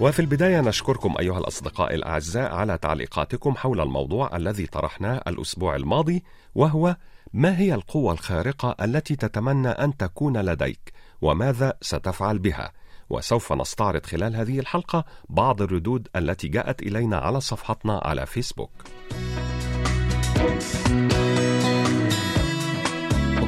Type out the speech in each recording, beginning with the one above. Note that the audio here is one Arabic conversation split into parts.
وفي البداية نشكركم أيها الأصدقاء الأعزاء على تعليقاتكم حول الموضوع الذي طرحناه الأسبوع الماضي وهو ما هي القوة الخارقة التي تتمنى أن تكون لديك وماذا ستفعل بها؟ وسوف نستعرض خلال هذه الحلقة بعض الردود التي جاءت إلينا على صفحتنا على فيسبوك.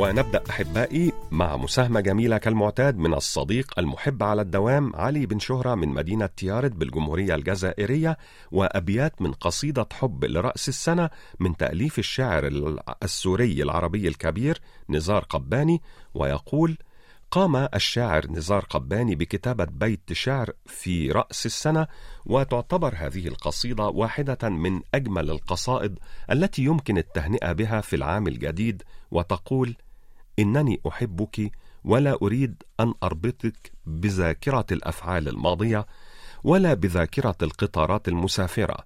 ونبدأ أحبائي مع مساهمة جميلة كالمعتاد من الصديق المحب على الدوام علي بن شهرة من مدينة تيارت بالجمهورية الجزائرية وأبيات من قصيدة حب لرأس السنة من تأليف الشاعر السوري العربي الكبير نزار قباني ويقول قام الشاعر نزار قباني بكتابة بيت شعر في رأس السنة وتعتبر هذه القصيدة واحدة من أجمل القصائد التي يمكن التهنئة بها في العام الجديد وتقول إنني أحبك ولا أريد أن أربطك بذاكرة الأفعال الماضية ولا بذاكرة القطارات المسافرة.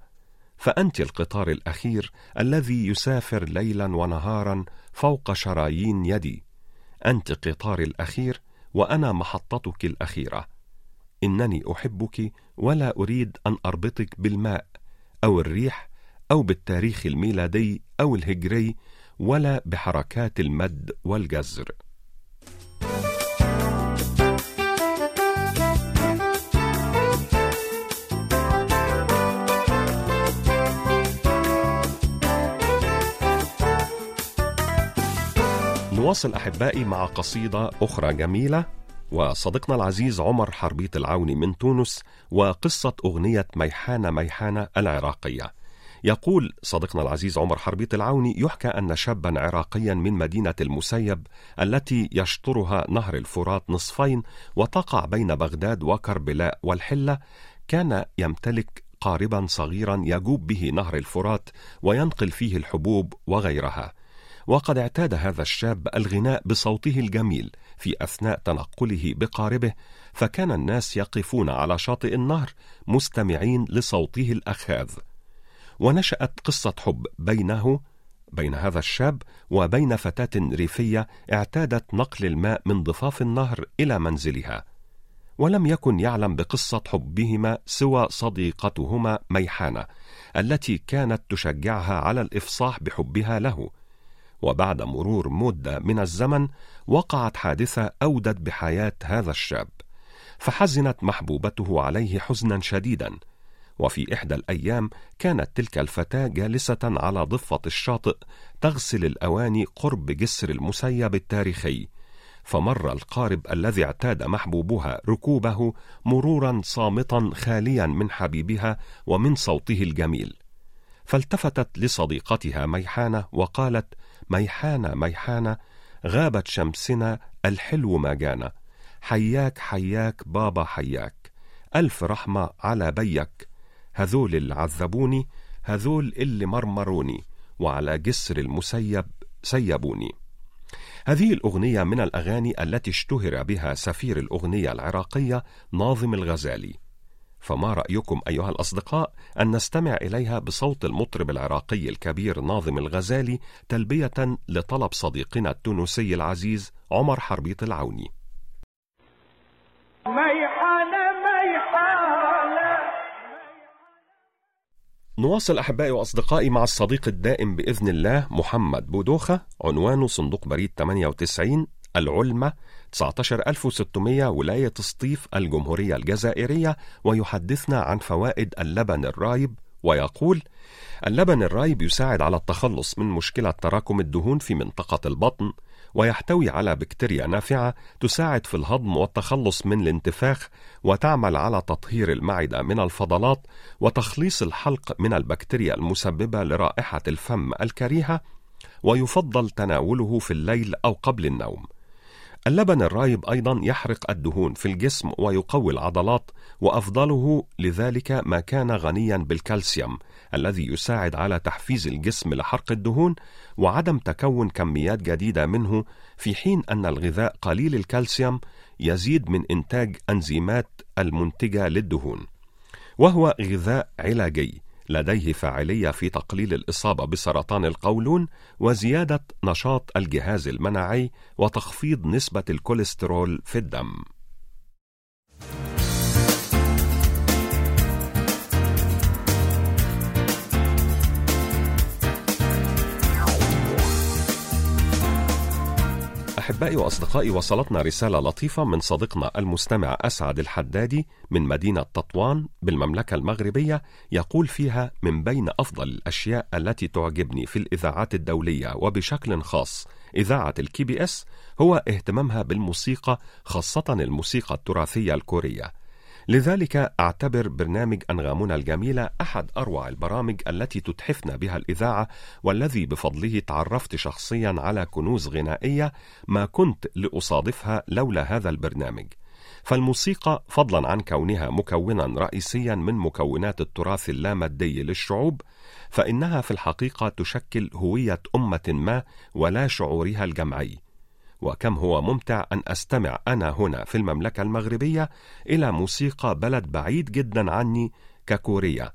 فأنت القطار الأخير الذي يسافر ليلا ونهارا فوق شرايين يدي. أنت قطاري الأخير وأنا محطتك الأخيرة. إنني أحبك ولا أريد أن أربطك بالماء أو الريح أو بالتاريخ الميلادي أو الهجري ولا بحركات المد والجزر. نواصل أحبائي مع قصيدة أخرى جميلة وصديقنا العزيز عمر حربيط العوني من تونس وقصة أغنية ميحانة ميحانة العراقية. يقول صديقنا العزيز عمر حربيط العوني يحكى أن شابا عراقيا من مدينة المسيب التي يشطرها نهر الفرات نصفين وتقع بين بغداد وكربلاء والحلة كان يمتلك قاربا صغيرا يجوب به نهر الفرات وينقل فيه الحبوب وغيرها. وقد اعتاد هذا الشاب الغناء بصوته الجميل في أثناء تنقله بقاربه فكان الناس يقفون على شاطئ النهر مستمعين لصوته الأخاذ. ونشأت قصة حب بينه بين هذا الشاب وبين فتاة ريفية اعتادت نقل الماء من ضفاف النهر إلى منزلها. ولم يكن يعلم بقصة حبهما سوى صديقتهما ميحانة التي كانت تشجعها على الإفصاح بحبها له. وبعد مرور مدة من الزمن وقعت حادثة أودت بحياة هذا الشاب فحزنت محبوبته عليه حزنا شديدا. وفي إحدى الأيام كانت تلك الفتاة جالسة على ضفة الشاطئ تغسل الأواني قرب جسر المسيب التاريخي. فمر القارب الذي اعتاد محبوبها ركوبه مرورا صامتا خاليا من حبيبها ومن صوته الجميل. فالتفتت لصديقتها ميحانة وقالت ميحانة ميحانة غابت شمسنا الحلو ما جانا حياك حياك بابا حياك. ألف رحمة على بيك. هذول اللي عذبوني هذول اللي مرمروني وعلى جسر المسيب سيبوني. هذه الأغنية من الأغاني التي اشتهر بها سفير الأغنية العراقية ناظم الغزالي. فما رأيكم أيها الأصدقاء أن نستمع إليها بصوت المطرب العراقي الكبير ناظم الغزالي تلبية لطلب صديقنا التونسي العزيز عمر حربيط العوني. نواصل أحبائي وأصدقائي مع الصديق الدائم بإذن الله محمد بودوخة عنوانه صندوق بريد 98 العلمة 19600 ولاية سطيف الجمهورية الجزائرية ويحدثنا عن فوائد اللبن الرايب ويقول اللبن الرايب يساعد على التخلص من مشكلة تراكم الدهون في منطقة البطن ويحتوي على بكتيريا نافعة تساعد في الهضم والتخلص من الانتفاخ وتعمل على تطهير المعدة من الفضلات وتخليص الحلق من البكتيريا المسببة لرائحة الفم الكريهة ويفضل تناوله في الليل أو قبل النوم. اللبن الرايب أيضا يحرق الدهون في الجسم ويقوي العضلات وأفضله لذلك ما كان غنيا بالكالسيوم الذي يساعد على تحفيز الجسم لحرق الدهون وعدم تكون كميات جديدة منه في حين أن الغذاء قليل الكالسيوم يزيد من إنتاج أنزيمات المنتجة للدهون. وهو غذاء علاجي. لديه فاعلية في تقليل الإصابة بسرطان القولون وزيادة نشاط الجهاز المناعي وتخفيض نسبة الكوليسترول في الدم. أحبائي وأصدقائي وصلتنا رسالة لطيفة من صديقنا المستمع أسعد الحدادي من مدينة تطوان بالمملكة المغربية يقول فيها من بين أفضل الأشياء التي تعجبني في الإذاعات الدولية وبشكل خاص إذاعة ال KBS هو اهتمامها بالموسيقى خاصة الموسيقى التراثية الكورية. لذلك أعتبر برنامج أنغامنا الجميلة أحد أروع البرامج التي تتحفنا بها الإذاعة والذي بفضله تعرفت شخصيا على كنوز غنائية ما كنت لأصادفها لولا هذا البرنامج. فالموسيقى فضلا عن كونها مكونا رئيسيا من مكونات التراث اللامادي للشعوب فإنها في الحقيقة تشكل هوية أمة ما ولا شعورها الجمعي. وكم هو ممتع أن أستمع أنا هنا في المملكة المغربية إلى موسيقى بلد بعيد جدا عني ككوريا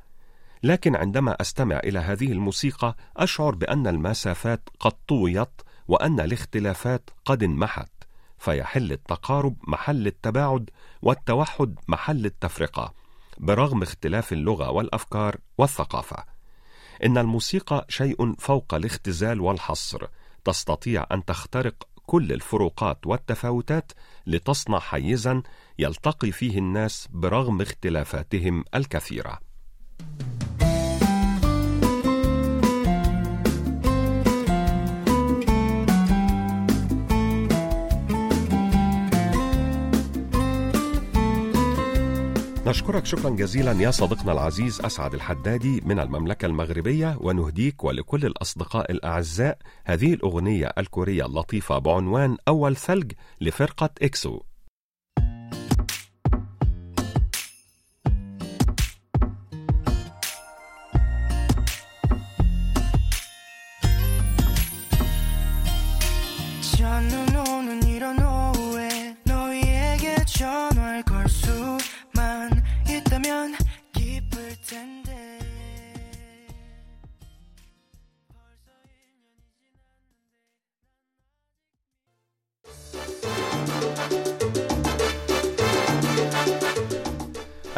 لكن عندما أستمع إلى هذه الموسيقى أشعر بأن المسافات قد طويت وأن الاختلافات قد انمحت. فيحل التقارب محل التباعد والتوحد محل التفرقة برغم اختلاف اللغة والأفكار والثقافة. إن الموسيقى شيء فوق الاختزال والحصر تستطيع أن تخترق كل الفروقات والتفاوتات لتصنع حيزا يلتقي فيه الناس برغم اختلافاتهم الكثيرة. نشكرك شكرا جزيلا يا صديقنا العزيز أسعد الحدادي من المملكة المغربية ونهديك ولكل الأصدقاء الأعزاء. هذه الأغنية الكورية اللطيفة بعنوان أول ثلج لفرقة إكسو.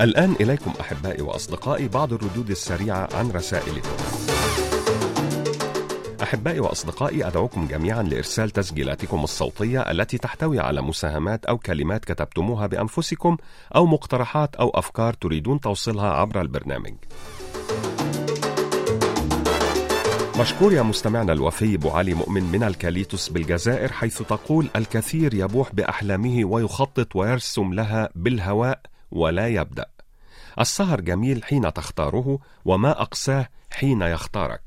الآن إليكم أحبائي وأصدقائي بعض الردود السريعة عن رسائلكم. أحبائي وأصدقائي أدعوكم جميعا لإرسال تسجيلاتكم الصوتية التي تحتوي على مساهمات أو كلمات كتبتموها بأنفسكم أو مقترحات أو أفكار تريدون توصيلها عبر البرنامج. مشكور يا مستمعنا الوفي أبو علي مؤمن من الكاليتوس بالجزائر حيث تقول الكثير يبوح بأحلامه ويخطط ويرسم لها بالهواء ولا يبدأ السهر جميل حين تختاره وما أقساه حين يختارك.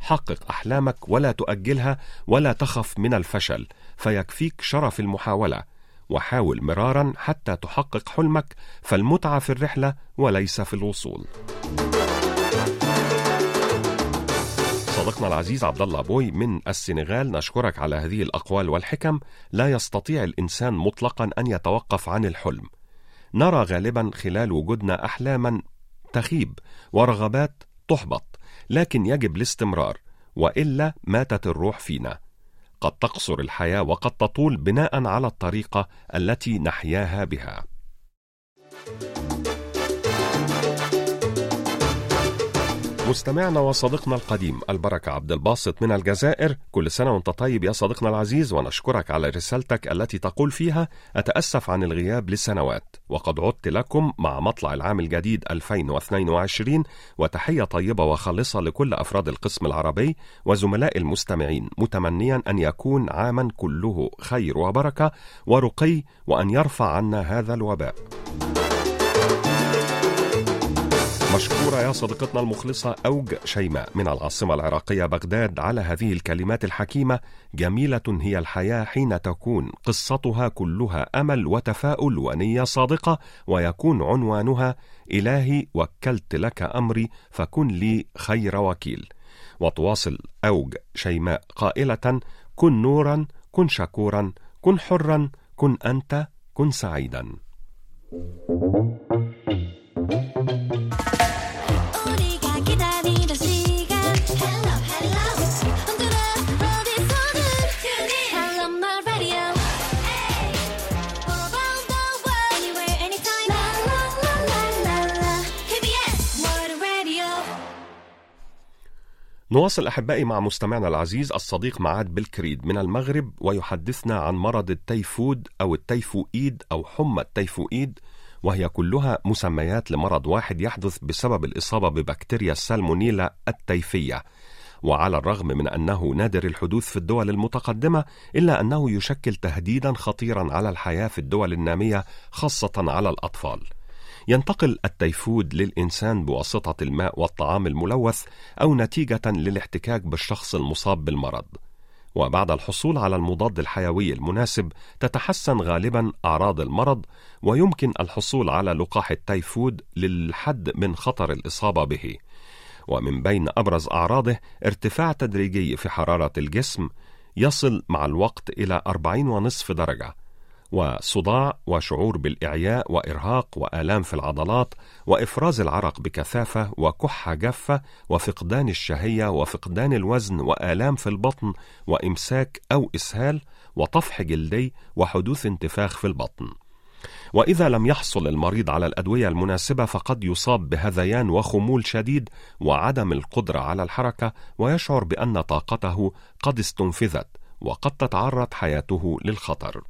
حقق أحلامك ولا تؤجلها ولا تخف من الفشل فيكفيك شرف المحاولة. وحاول مرارا حتى تحقق حلمك فالمتعة في الرحلة وليس في الوصول. صديقنا العزيز عبد الله بوي من السنغال نشكرك على هذه الأقوال والحكم. لا يستطيع الإنسان مطلقا أن يتوقف عن الحلم. نرى غالبا خلال وجودنا احلاما تخيب ورغبات تحبط لكن يجب الاستمرار وإلا ماتت الروح فينا. قد تقصر الحياة وقد تطول بناء على الطريقة التي نحياها بها. مستمعنا وصديقنا القديم البركة عبد الباسط من الجزائر. كل سنة وانت طيب يا صديقنا العزيز ونشكرك على رسالتك التي تقول فيها أتأسف عن الغياب لسنوات وقد عدت لكم مع مطلع العام الجديد 2022 وتحية طيبة وخالصة لكل أفراد القسم العربي وزملاء المستمعين متمنيا أن يكون عاما كله خير وبركة ورقي وأن يرفع عنا هذا الوباء. مشكورة يا صديقتنا المخلصة أوج شيماء من العاصمة العراقية بغداد على هذه الكلمات الحكيمة جميلة هي الحياة حين تكون قصتها كلها أمل وتفاؤل ونية صادقة ويكون عنوانها إلهي وكلت لك أمري فكن لي خير وكيل. وتواصل أوج شيماء قائلة كن نورا كن شكورا كن حرا كن أنت كن سعيدا. 우리 نواصل أحبائي مع مستمعنا العزيز الصديق معاد بالكريد من المغرب ويحدثنا عن مرض التيفود أو التيفوئيد أو حمى التيفوئيد وهي كلها مسميات لمرض واحد يحدث بسبب الإصابة ببكتيريا السالمونيلا التيفية. وعلى الرغم من أنه نادر الحدوث في الدول المتقدمة إلا أنه يشكل تهديدا خطيرا على الحياة في الدول النامية خاصة على الأطفال. ينتقل التيفود للإنسان بواسطة الماء والطعام الملوث أو نتيجة للاحتكاك بالشخص المصاب بالمرض. وبعد الحصول على المضاد الحيوي المناسب تتحسن غالبا أعراض المرض ويمكن الحصول على لقاح التيفود للحد من خطر الإصابة به. ومن بين أبرز أعراضه ارتفاع تدريجي في حرارة الجسم يصل مع الوقت إلى 40.5 درجة وصداع وشعور بالإعياء وإرهاق وآلام في العضلات وإفراز العرق بكثافة وكحة جافة وفقدان الشهية وفقدان الوزن وآلام في البطن وإمساك أو إسهال وطفح جلدي وحدوث انتفاخ في البطن. وإذا لم يحصل المريض على الأدوية المناسبة فقد يصاب بهذيان وخمول شديد وعدم القدرة على الحركة ويشعر بأن طاقته قد استنفذت وقد تتعرض حياته للخطر.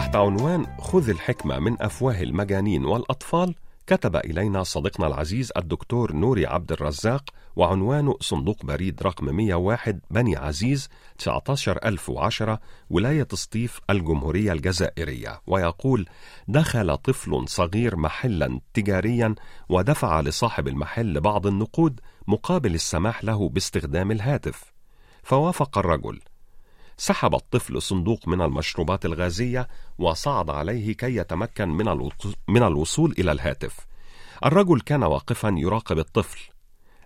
تحت عنوان خذ الحكمة من أفواه المجانين والأطفال كتب إلينا صديقنا العزيز الدكتور نوري عبد الرزاق وعنوانه صندوق بريد رقم 101 بني عزيز 19010 ولاية سطيف الجمهورية الجزائرية. ويقول دخل طفل صغير محلا تجاريا ودفع لصاحب المحل بعض النقود مقابل السماح له باستخدام الهاتف. فوافق الرجل. سحب الطفل صندوق من المشروبات الغازية وصعد عليه كي يتمكن من من الوصول إلى الهاتف. الرجل كان واقفا يراقب الطفل.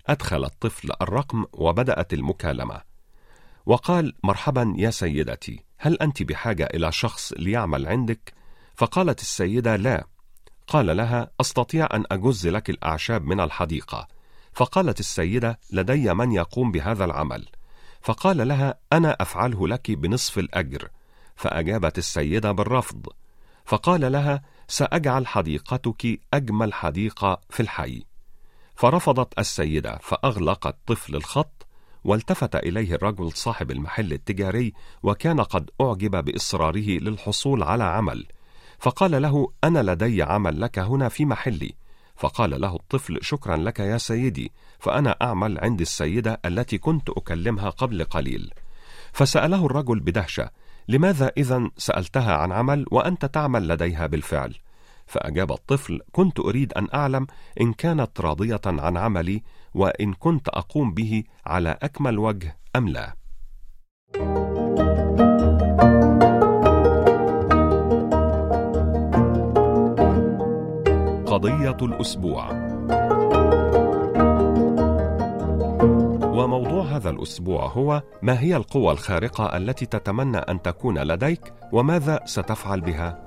أدخل الطفل الرقم وبدأت المكالمة. وقال: مرحبا يا سيدتي، هل أنت بحاجة إلى شخص ليعمل عندك؟ فقالت السيدة: لا. قال لها: أستطيع أن أجز لك الأعشاب من الحديقة. فقالت السيدة: لدي من يقوم بهذا العمل. فقال لها أنا أفعله لك بنصف الأجر. فأجابت السيدة بالرفض. فقال لها سأجعل حديقتك أجمل حديقة في الحي. فرفضت السيدة فاغلق الطفل الخط والتفت إليه الرجل صاحب المحل التجاري وكان قد أعجب بإصراره للحصول على عمل. فقال له أنا لدي عمل لك هنا في محلي. فقال له الطفل شكرا لك يا سيدي فأنا أعمل عند السيدة التي كنت أكلمها قبل قليل. فسأله الرجل بدهشة لماذا اذا سألتها عن عمل وأنت تعمل لديها بالفعل؟ فأجاب الطفل كنت أريد أن أعلم إن كانت راضية عن عملي وإن كنت أقوم به على أكمل وجه أم لا. قضية الأسبوع. وموضوع هذا الأسبوع هو ما هي القوى الخارقة التي تتمنى أن تكون لديك وماذا ستفعل بها؟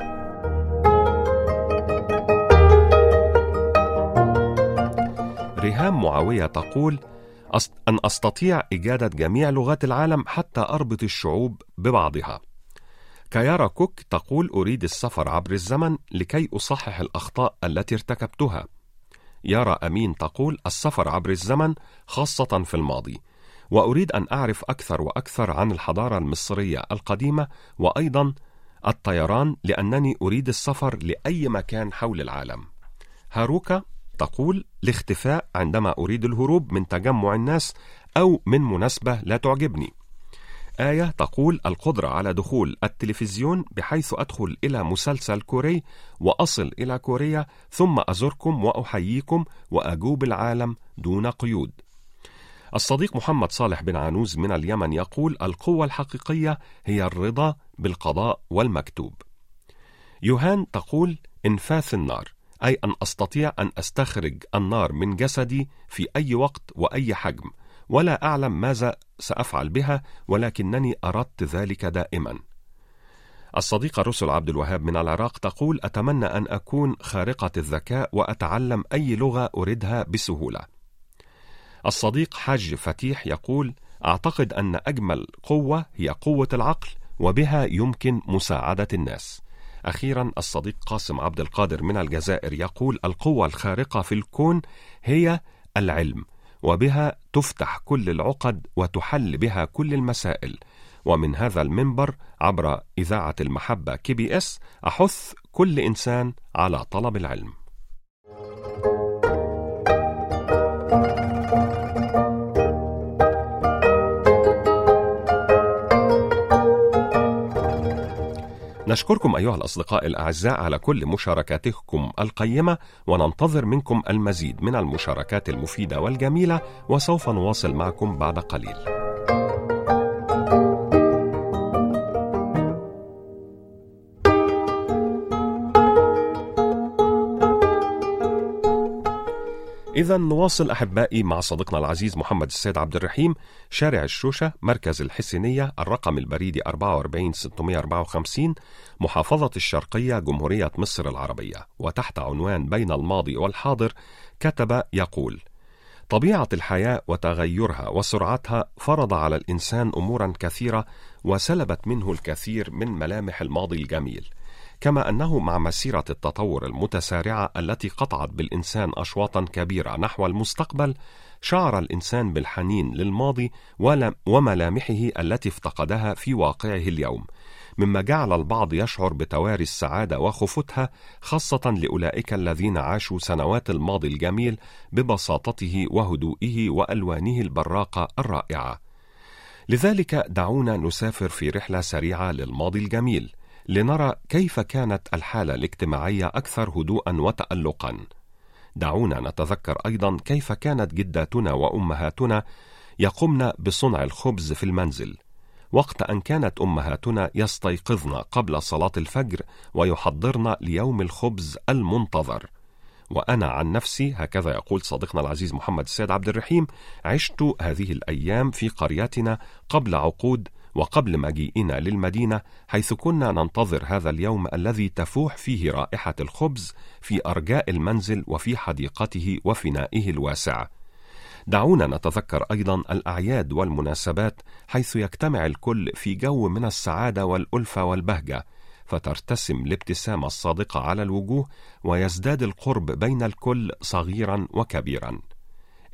إلهام معاوية تقول أن أستطيع إجادة جميع لغات العالم حتى أربط الشعوب ببعضها. كيارا كوك تقول أريد السفر عبر الزمن لكي أصحح الأخطاء التي ارتكبتها. يارا أمين تقول السفر عبر الزمن خاصة في الماضي وأريد أن أعرف أكثر وأكثر عن الحضارة المصرية القديمة وأيضا الطيران لأنني أريد السفر لأي مكان حول العالم. هاروكا تقول الاختفاء عندما أريد الهروب من تجمع الناس أو من مناسبة لا تعجبني. آية تقول القدرة على دخول التلفزيون بحيث أدخل إلى مسلسل كوري وأصل إلى كوريا ثم أزوركم وأحييكم وأجوب العالم دون قيود. الصديق محمد صالح بن عنوز من اليمن يقول القوة الحقيقية هي الرضا بالقضاء والمكتوب. يوهان تقول إنفاث النار أي أن أستطيع أن أستخرج النار من جسدي في أي وقت وأي حجم ولا أعلم ماذا سأفعل بها ولكنني أردت ذلك دائما. الصديقة رسل عبد الوهاب من العراق تقول أتمنى أن أكون خارقة الذكاء وأتعلم أي لغة أريدها بسهولة. الصديق حج فتيح يقول أعتقد أن أجمل قوة هي قوة العقل وبها يمكن مساعدة الناس. أخيرا الصديق قاسم عبد القادر من الجزائر يقول القوة الخارقة في الكون هي العلم. وبها تفتح كل العقد وتحل بها كل المسائل. ومن هذا المنبر عبر إذاعة المحبة كي بي إس أحث كل إنسان على طلب العلم. نشكركم أيها الأصدقاء الأعزاء على كل مشاركاتكم القيمة وننتظر منكم المزيد من المشاركات المفيدة والجميلة وسوف نواصل معكم بعد قليل. إذا نواصل أحبائي مع صديقنا العزيز محمد السيد عبد الرحيم شارع الشوشة مركز الحسينية الرقم البريدي 44654 محافظة الشرقية جمهورية مصر العربية. وتحت عنوان بين الماضي والحاضر كتب يقول طبيعة الحياة وتغيرها وسرعتها فرض على الإنسان أمورا كثيرة وسلبت منه الكثير من ملامح الماضي الجميل. كما أنه مع مسيرة التطور المتسارعة التي قطعت بالإنسان اشواطا كبيرة نحو المستقبل شعر الإنسان بالحنين للماضي وملامحه التي افتقدها في واقعه اليوم. مما جعل البعض يشعر بتواري السعادة وخفتها خاصة لأولئك الذين عاشوا سنوات الماضي الجميل ببساطته وهدوئه وألوانه البراقة الرائعة. لذلك دعونا نسافر في رحلة سريعة للماضي الجميل. لنرى كيف كانت الحالة الاجتماعية أكثر هدوءا وتالقا. دعونا نتذكر أيضا كيف كانت جداتنا وأمهاتنا يقمن بصنع الخبز في المنزل. وقت أن كانت أمهاتنا يستيقظن قبل صلاة الفجر ويحضرن ليوم الخبز المنتظر. وأنا عن نفسي هكذا يقول صديقنا العزيز محمد السيد عبد الرحيم عشت هذه الأيام في قريتنا قبل عقود وقبل مجيئنا للمدينة حيث كنا ننتظر هذا اليوم الذي تفوح فيه رائحة الخبز في أرجاء المنزل وفي حديقته وفنائه الواسع. دعونا نتذكر أيضا الأعياد والمناسبات حيث يجتمع الكل في جو من السعادة والألفة والبهجة فترتسم الابتسامة الصادقة على الوجوه ويزداد القرب بين الكل صغيرا وكبيرا.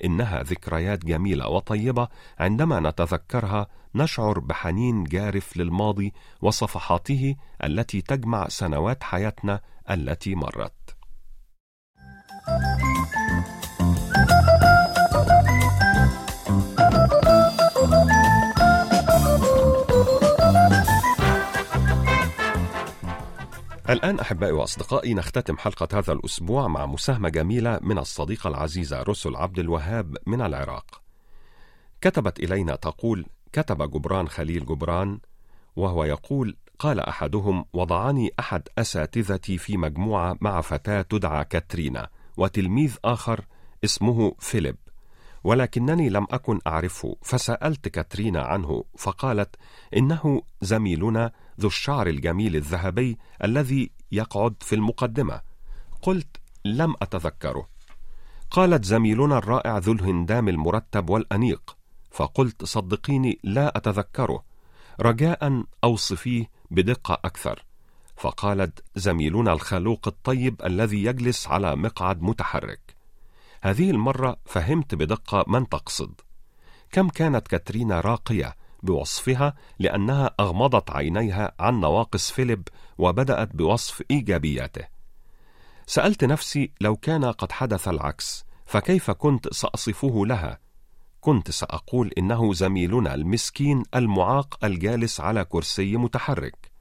إنها ذكريات جميلة وطيبة عندما نتذكرها نشعر بحنين جارف للماضي وصفحاته التي تجمع سنوات حياتنا التي مرت. الآن أحبائي وأصدقائي نختتم حلقة هذا الأسبوع مع مساهمة جميلة من الصديقة العزيزة رسل عبد الوهاب من العراق. كتبت إلينا تقول: كتب جبران خليل جبران وهو يقول: قال أحدهم: وضعني أحد أساتذتي في مجموعة مع فتاة تدعى كاترينا، وتلميذ آخر اسمه فيليب. ولكنني لم أكن أعرفه، فسألت كاترينا عنه، فقالت: إنه زميلنا ذو الشعر الجميل الذهبي الذي يقعد في المقدمة. قلت: لم أتذكره. قالت زميلنا الرائع ذو الهندام المرتب والأنيق. فقلت صدقيني لا أتذكره. رجاء أوصفيه بدقة أكثر. فقالت زميلنا الخلوق الطيب الذي يجلس على مقعد متحرك. هذه المرة فهمت بدقة من تقصد. كم كانت كاترينا راقية بوصفها لأنها أغمضت عينيها عن نواقص فيليب وبدأت بوصف إيجابياته. سألت نفسي لو كان قد حدث العكس فكيف كنت سأصفه لها؟ كنت سأقول إنه زميلنا المسكين المعاق الجالس على كرسي متحرك.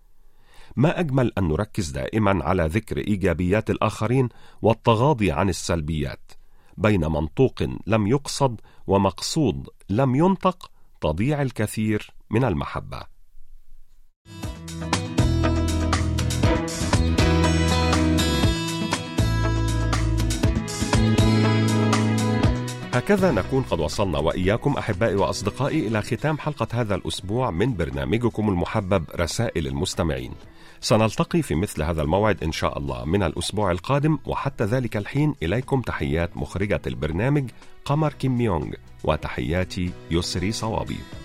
ما أجمل أن نركز دائما على ذكر إيجابيات الآخرين والتغاضي عن السلبيات. بين منطوق لم يقصد ومقصود لم ينطق تضيع الكثير من المحبة هكذا نكون قد وصلنا وإياكم أحبائي وأصدقائي إلى ختام حلقة هذا الأسبوع من برنامجكم المحبب رسائل المستمعين. سنلتقي في مثل هذا الموعد إن شاء الله من الأسبوع القادم وحتى ذلك الحين إليكم تحيات مخرجة البرنامج قمر كيم يونغ وتحياتي يسري صوابي.